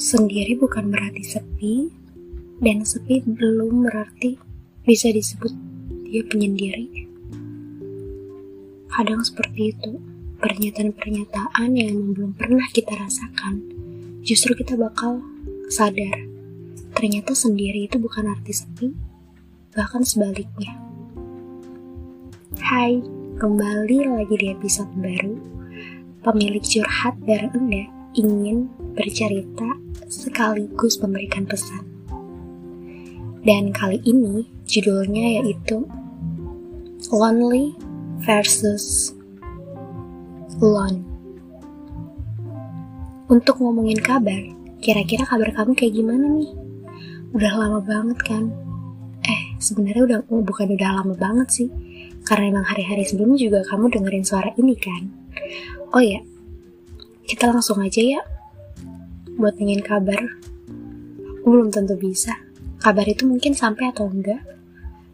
Sendiri bukan berarti sepi, dan sepi belum berarti bisa disebut dia penyendiri. Kadang seperti itu, pernyataan-pernyataan yang belum pernah kita rasakan, justru kita bakal sadar. Ternyata sendiri itu bukan arti sepi, bahkan sebaliknya. Hai, kembali lagi di episode baru. Pemilik curhat bareng ingin bercerita sekaligus memberikan pesan. Dan kali ini judulnya yaitu Lonely versus Lone. Untuk ngomongin kabar, kira-kira kabar kamu kayak gimana nih? Udah lama banget kan? Eh, sebenarnya udah oh, bukan udah lama banget sih. Karena emang hari-hari sebelumnya juga kamu dengerin suara ini kan. Oh ya, kita langsung aja ya buat ingin kabar. Aku belum tentu bisa. Kabar itu mungkin sampai atau enggak.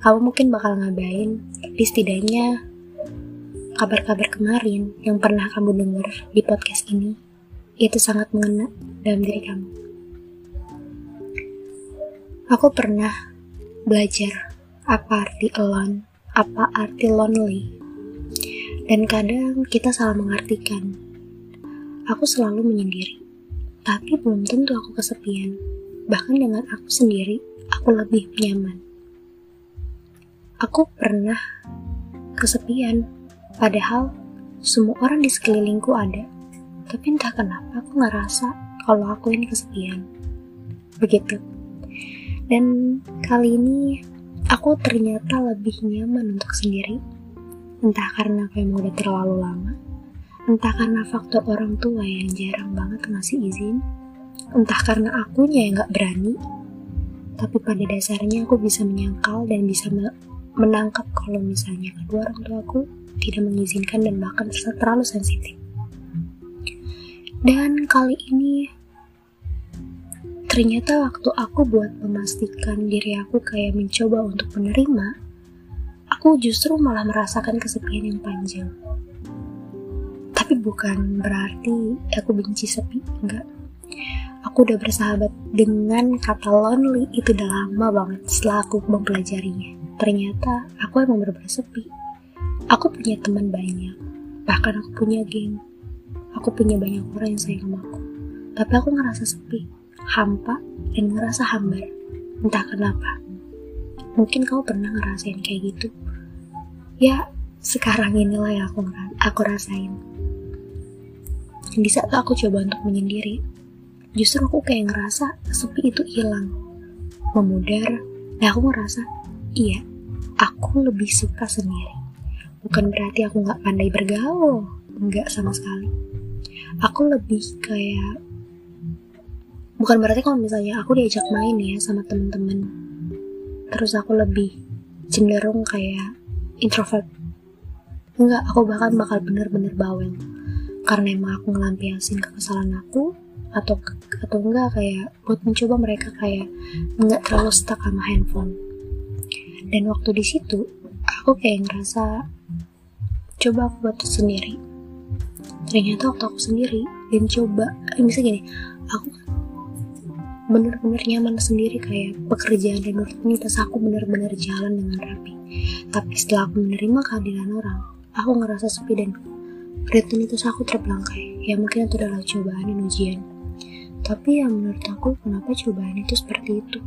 Kamu mungkin bakal ngabain, tapi setidaknya kabar-kabar kemarin yang pernah kamu dengar di podcast ini itu sangat mengena dalam diri kamu. Aku pernah belajar apa arti alone, apa arti lonely. Dan kadang kita salah mengartikan. Aku selalu menyendiri tapi belum tentu aku kesepian. Bahkan dengan aku sendiri, aku lebih nyaman. Aku pernah kesepian, padahal semua orang di sekelilingku ada. Tapi entah kenapa aku ngerasa kalau aku ini kesepian. Begitu. Dan kali ini aku ternyata lebih nyaman untuk sendiri. Entah karena aku emang udah terlalu lama, Entah karena faktor orang tua yang jarang banget ngasih izin, entah karena akunya yang gak berani, tapi pada dasarnya aku bisa menyangkal dan bisa menangkap kalau misalnya kedua orang tua aku tidak mengizinkan dan bahkan terlalu sensitif. Dan kali ini ternyata waktu aku buat memastikan diri aku kayak mencoba untuk menerima, aku justru malah merasakan kesepian yang panjang tapi bukan berarti aku benci sepi enggak. Aku udah bersahabat dengan kata lonely itu udah lama banget setelah aku mempelajarinya. Ternyata aku emang bener-bener sepi. Aku punya teman banyak bahkan aku punya geng. Aku punya banyak orang yang sayang sama aku. Tapi aku ngerasa sepi hampa dan ngerasa hambar. Entah kenapa. Mungkin kau pernah ngerasain kayak gitu. Ya sekarang inilah yang aku aku rasain di saat aku coba untuk menyendiri, justru aku kayak ngerasa sepi itu hilang. Memudar, dan aku ngerasa, iya, aku lebih suka sendiri. Bukan berarti aku nggak pandai bergaul, nggak sama sekali. Aku lebih kayak, bukan berarti kalau misalnya aku diajak main ya sama temen-temen, terus aku lebih cenderung kayak introvert. Enggak, aku bahkan bakal bener-bener bawel karena emang aku ngelampiasin kekesalan aku atau atau enggak kayak buat mencoba mereka kayak enggak terlalu stuck sama handphone. Dan waktu di situ aku kayak ngerasa coba aku buat sendiri. Ternyata waktu aku sendiri dan coba eh, bisa gini aku bener-bener nyaman sendiri kayak pekerjaan dan rutinitas aku bener-bener jalan dengan rapi. Tapi setelah aku menerima kehadiran orang aku ngerasa sepi dan rutinitas aku terbelangkai ya mungkin itu adalah cobaan dan ujian. Tapi ya menurut aku kenapa cobaan itu seperti itu?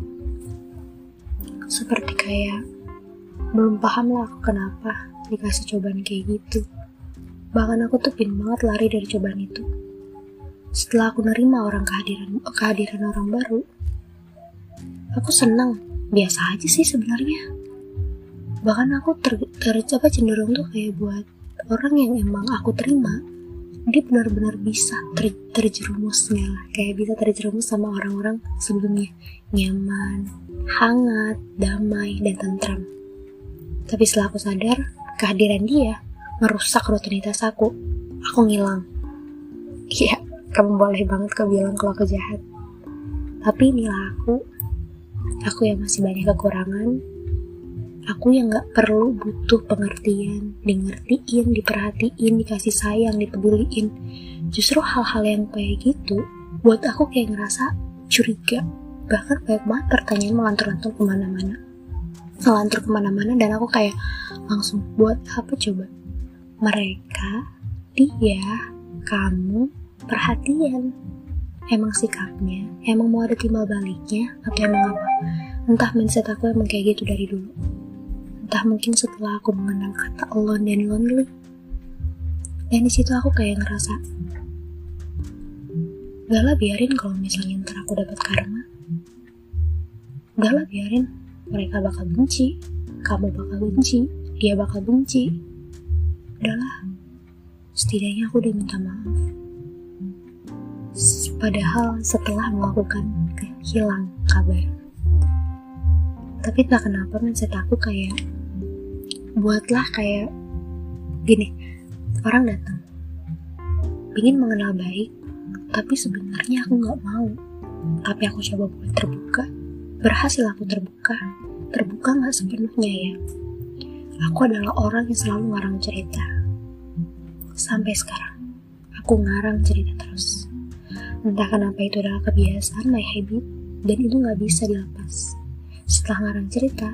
Seperti kayak belum paham lah aku kenapa dikasih cobaan kayak gitu. Bahkan aku tuh pin banget lari dari cobaan itu. Setelah aku nerima orang kehadiran kehadiran orang baru aku senang. Biasa aja sih sebenarnya. Bahkan aku ter, ter cenderung tuh kayak buat orang yang emang aku terima dia benar-benar bisa ter terjerumusnya. Lah kayak bisa terjerumus sama orang-orang sebelumnya. Nyaman hangat damai dan tentram. Tapi setelah aku sadar kehadiran dia merusak rutinitas aku. Aku ngilang. Iya kamu boleh banget kau bilang kalau aku jahat. Tapi inilah aku. Aku yang masih banyak kekurangan Aku yang gak perlu butuh pengertian, di ngertiin, diperhatiin, dikasih sayang, dipeduliin. Justru hal-hal yang kayak gitu buat aku kayak ngerasa curiga. Bahkan banyak banget pertanyaan melantur-lantur ke mana-mana. Ngelantur ke mana-mana dan aku kayak langsung buat apa coba? Mereka dia kamu perhatian. Emang sikapnya emang mau ada timbal baliknya atau emang apa? Entah mindset aku emang kayak gitu dari dulu entah mungkin setelah aku mengenal kata alone dan lonely dan di situ aku kayak ngerasa gak lah biarin kalau misalnya ntar aku dapat karma. Gak lah biarin. Mereka bakal benci. Kamu bakal benci. Dia bakal benci. Udahlah setidaknya aku udah minta maaf. Padahal setelah melakukan hilang kabar. Tapi tak kenapa mindset aku kayak buatlah kayak gini orang datang ingin mengenal baik tapi sebenarnya aku nggak mau. Tapi aku coba buat terbuka berhasil aku terbuka terbuka nggak sepenuhnya ya. Aku adalah orang yang selalu ngarang cerita. Sampai sekarang aku ngarang cerita terus. Entah kenapa itu adalah kebiasaan my habit dan itu nggak bisa dilepas. Setelah ngarang cerita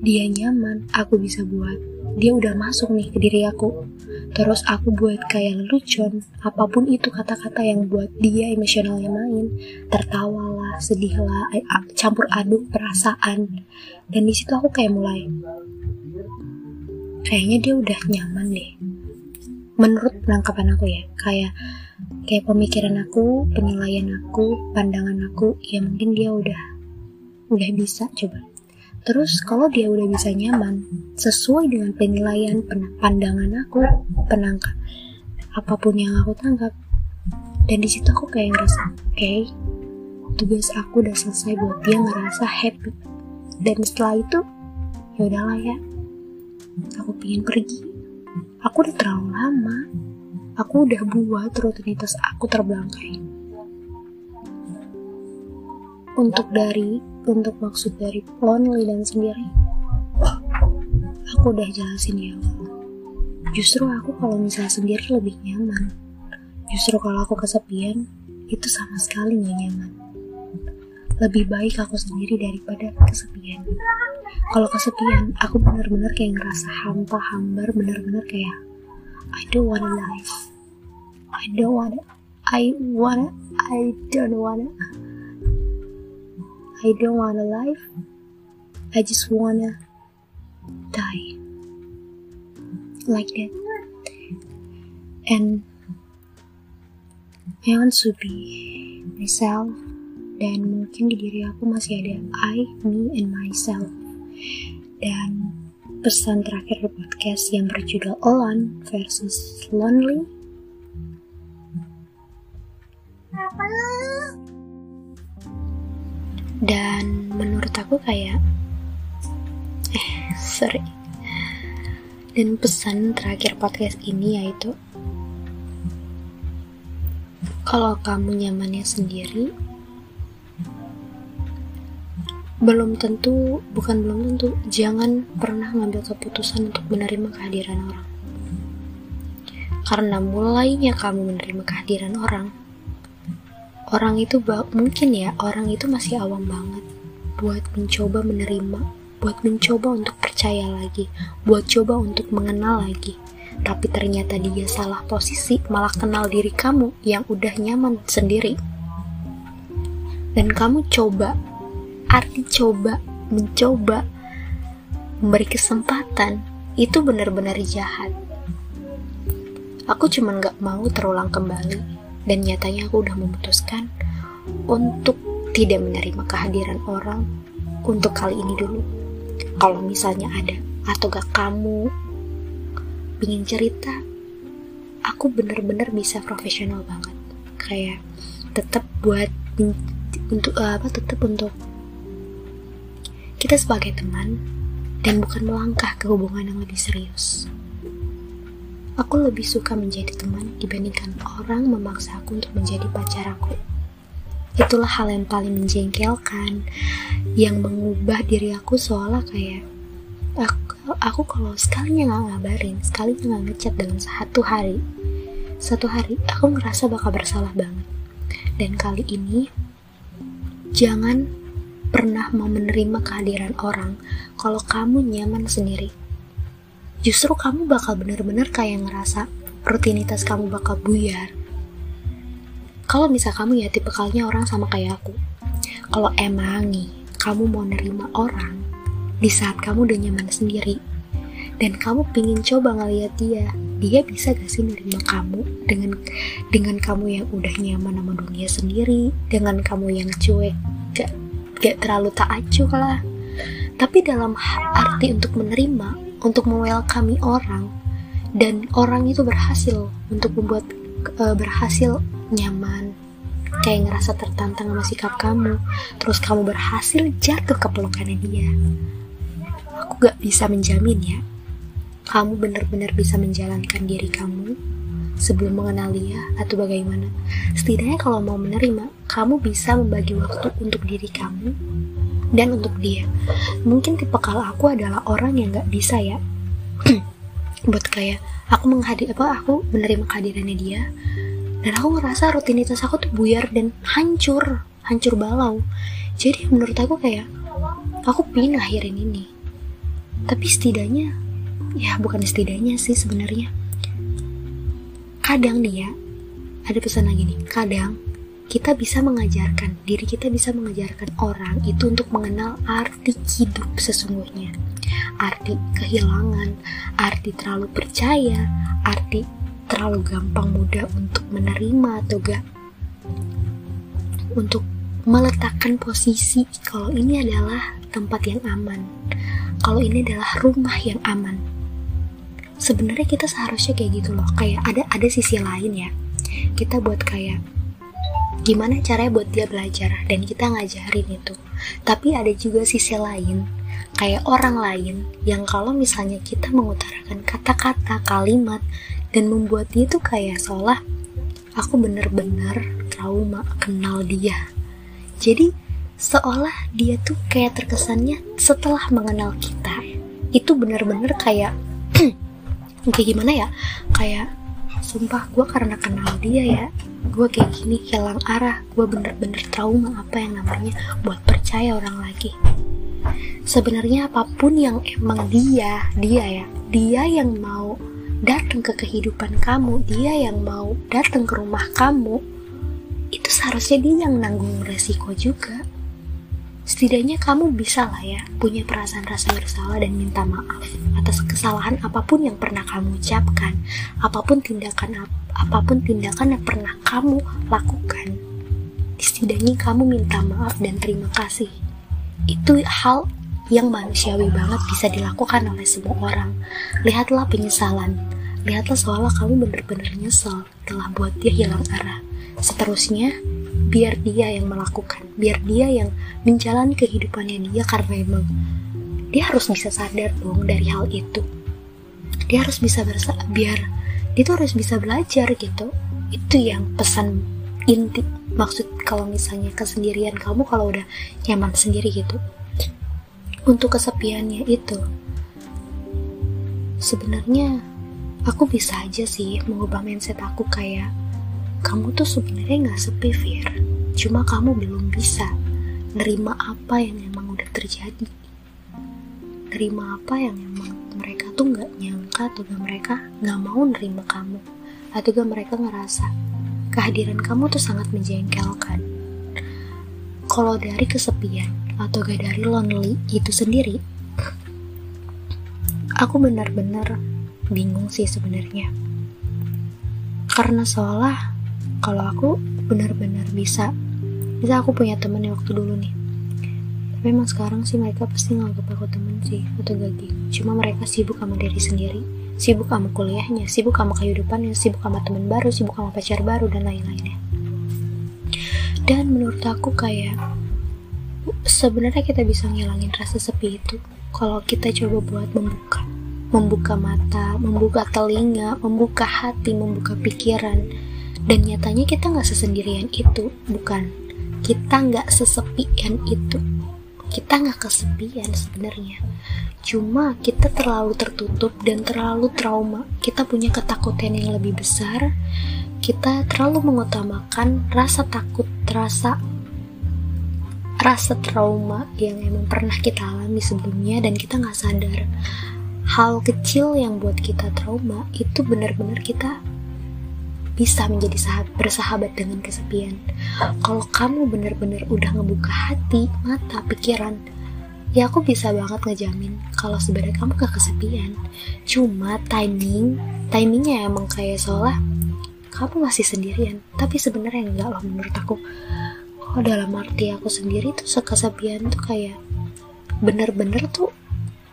dia nyaman, aku bisa buat. Dia udah masuk nih ke diri aku. Terus aku buat kayak lelucon, apa pun itu kata-kata yang buat dia emosionalnya main. Tertawa lah, sedih lah, campur aduk perasaan. Dan di situ aku kayak mulai, kayaknya dia udah nyaman deh. Menurut penangkapan aku ya, kayak kayak pemikiran aku, penilaian aku, pandangan aku, ya mungkin dia udah udah bisa coba Terus kalau dia udah bisa nyaman, sesuai dengan penilaian pandangan aku, penangkap apa pun yang aku tangkap, dan di situ aku kayak ngerasa, oke, okay, tugas aku udah selesai buat dia ngerasa happy. Dan setelah itu, ya udahlah ya, aku pingin pergi. Aku udah terlalu lama, aku udah buat rutinitas aku terbelangkai. Untuk dari untuk maksud dari lonely dan sendiri. Aku udah jelasin ya Justru aku kalau misalnya sendiri lebih nyaman. Justru kalau aku kesepian, itu sama sekali gak nyaman. Lebih baik aku sendiri daripada kesepian. Kalau kesepian, aku bener-bener kayak ngerasa hampa, hambar, bener-bener kayak I don't wanna live. I don't wanna, I wanna, I don't wanna. I don't wanna live. I just wanna die. Like that. And I want to be myself dan mungkin di diri aku masih ada I, me, and myself. Dan pesan terakhir podcast yang berjudul Alone versus Lonely dan menurut aku kayak eh sorry. Dan pesan terakhir podcast ini yaitu kalau kamu nyamannya sendiri belum tentu bukan belum tentu jangan pernah ngambil keputusan untuk menerima kehadiran orang. Karena mulainya kamu menerima kehadiran orang orang itu mungkin ya orang itu masih awam banget buat mencoba menerima buat mencoba untuk percaya lagi buat coba untuk mengenal lagi. Tapi ternyata dia salah posisi malah kenal diri kamu yang udah nyaman sendiri. Dan kamu coba arti coba mencoba memberi kesempatan itu benar-benar jahat. Aku cuman gak mau terulang kembali dan nyatanya aku udah memutuskan untuk tidak menerima kehadiran orang untuk kali ini dulu. Kalau misalnya ada atau gak kamu ingin cerita, aku bener-bener bisa profesional banget. Kayak tetap buat untuk apa tetap untuk kita sebagai teman dan bukan melangkah ke hubungan yang lebih serius. Aku lebih suka menjadi teman dibandingkan orang memaksa aku untuk menjadi pacar aku. Itulah hal yang paling menjengkelkan, yang mengubah diri aku seolah kayak aku, aku kalau sekalinya nggak ngabarin, sekalinya nggak ngechat dalam satu hari, satu hari aku ngerasa bakal bersalah banget. dan kali ini jangan pernah mau menerima kehadiran orang kalau kamu nyaman sendiri. Justru kamu bakal bener-bener kayak ngerasa rutinitas kamu bakal buyar. Kalau misal kamu ya tipe kalinya orang sama kayak aku. Kalau emang nih kamu mau nerima orang di saat kamu udah nyaman sendiri dan kamu pingin coba ngeliat dia dia bisa gak sih nerima kamu dengan dengan kamu yang udah nyaman sama dunia sendiri dengan kamu yang cuek gak gak terlalu tak acuh lah tapi dalam arti untuk menerima untuk mewelcome orang dan orang itu berhasil untuk membuat uh, berhasil nyaman. Kayak ngerasa tertantang sama sikap kamu terus kamu berhasil jatuh ke pelukannya dia. Aku gak bisa menjamin ya kamu benar-benar bisa menjalankan diri kamu sebelum mengenal dia atau bagaimana. Setidaknya kalau mau menerima, kamu bisa membagi waktu untuk diri kamu dan untuk dia. Mungkin tipe kalau aku adalah orang yang gak bisa ya. Buat kayak aku menghadir apa aku menerima kehadirannya dia. Dan aku ngerasa rutinitas aku tuh buyar dan hancur hancur balau. Jadi menurut aku kayak aku pingin akhirin ini. Tapi setidaknya ya bukan setidaknya sih sebenarnya. Kadang nih ya ada pesan lagi nih kadang kita bisa mengajarkan diri kita bisa mengajarkan orang itu untuk mengenal arti hidup sesungguhnya. Arti kehilangan arti terlalu percaya arti terlalu gampang mudah untuk menerima atau gak untuk meletakkan posisi kalau ini adalah tempat yang aman. Kalau ini adalah rumah yang aman. Sebenarnya kita seharusnya kayak gitu loh kayak ada ada sisi lain ya. Kita buat kayak gimana caranya buat dia belajar dan kita ngajarin itu. Tapi ada juga sisi lain kayak orang lain yang kalau misalnya kita mengutarakan kata-kata kalimat dan membuat dia tuh kayak seolah aku bener-bener trauma kenal dia. Jadi seolah dia tuh kayak terkesannya setelah mengenal kita itu bener-bener kayak kayak gimana ya? Kayak sumpah gue karena kenal dia ya gue kayak gini hilang arah. Gue bener-bener trauma apa yang namanya buat percaya orang lagi. Sebenarnya apa pun yang emang dia dia ya dia yang mau datang ke kehidupan kamu dia yang mau datang ke rumah kamu itu seharusnya dia yang nanggung resiko juga setidaknya kamu bisa lah ya punya perasaan rasa bersalah dan minta maaf atas kesalahan apa pun yang pernah kamu ucapkan, apa pun tindakan ap apa pun tindakan yang pernah kamu lakukan. Setidaknya kamu minta maaf dan terima kasih. Itu hal yang manusiawi banget bisa dilakukan oleh semua orang. Lihatlah penyesalan. Lihatlah seolah kamu benar-benar nyesel telah buat dia hilang arah. Seterusnya, biar dia yang melakukan biar dia yang menjalani kehidupannya dia karena emang dia harus bisa sadar dong dari hal itu. Dia harus bisa bersa biar dia tuh harus bisa belajar gitu. Itu yang pesan inti. Maksud kalau misalnya kesendirian kamu kalau udah nyaman sendiri gitu. Untuk kesepiannya itu sebenarnya aku bisa aja sih mengubah mindset aku kayak kamu tuh sebenarnya nggak sepi Fir. Cuma kamu belum bisa nerima apa yang emang udah terjadi. Nerima apa yang emang mereka tuh nggak nyangka atau gak mereka nggak mau nerima kamu. Atau gak mereka ngerasa kehadiran kamu tuh sangat menjengkelkan. Kalau dari kesepian atau gak dari lonely itu sendiri aku benar-benar bingung sih sebenarnya. Karena seolah kalau aku benar-benar bisa. Bisa aku punya temen yang waktu dulu nih. Tapi emang sekarang sih mereka pasti nganggap aku temen sih atau gagi cuma mereka sibuk sama diri sendiri sibuk sama kuliahnya sibuk sama kehidupannya sibuk sama temen baru sibuk sama pacar baru dan lain-lainnya. Dan menurut aku kayak sebenarnya kita bisa ngilangin rasa sepi itu kalau kita coba buat membuka. Membuka mata, membuka telinga, membuka hati, membuka pikiran, dan nyatanya kita nggak sesendirian itu bukan? Kita nggak sesepian itu. Kita nggak kesepian sebenarnya. Cuma kita terlalu tertutup dan terlalu trauma. Kita punya ketakutan yang lebih besar. Kita terlalu mengutamakan rasa takut, rasa rasa trauma yang emang pernah kita alami sebelumnya dan kita nggak sadar. Hal kecil yang buat kita trauma itu benar-benar kita bisa menjadi sahabat, bersahabat dengan kesepian. Kalau kamu benar-benar udah ngebuka hati, mata, pikiran, ya aku bisa banget ngejamin kalau sebenarnya kamu gak kesepian. Cuma timing, timingnya emang kayak seolah kamu masih sendirian. Tapi sebenarnya enggak loh menurut aku. Oh dalam arti aku sendiri tuh kesepian tuh kayak bener-bener tuh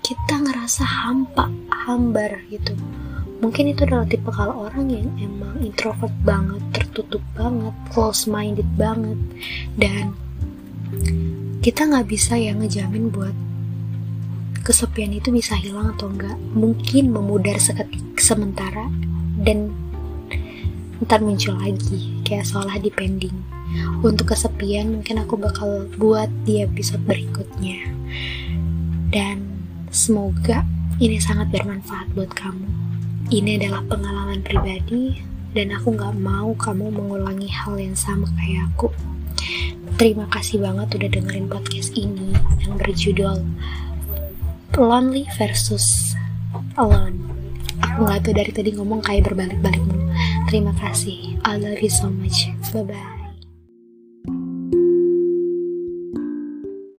kita ngerasa hampa, hambar gitu mungkin itu adalah tipe kalau orang yang emang introvert banget tertutup banget close minded banget. Dan kita nggak bisa ya ngejamin buat kesepian itu bisa hilang atau enggak mungkin memudar seketik sementara dan ntar muncul lagi kayak seolah depending untuk kesepian mungkin aku bakal buat di episode berikutnya. Dan semoga ini sangat bermanfaat buat kamu ini adalah pengalaman pribadi dan aku gak mau kamu mengulangi hal yang sama kayak aku. Terima kasih banget udah dengerin podcast ini yang berjudul Lonely versus Alone. Aku gak tahu dari tadi ngomong kayak berbalik-balik Terima kasih. I love you so much. Bye-bye.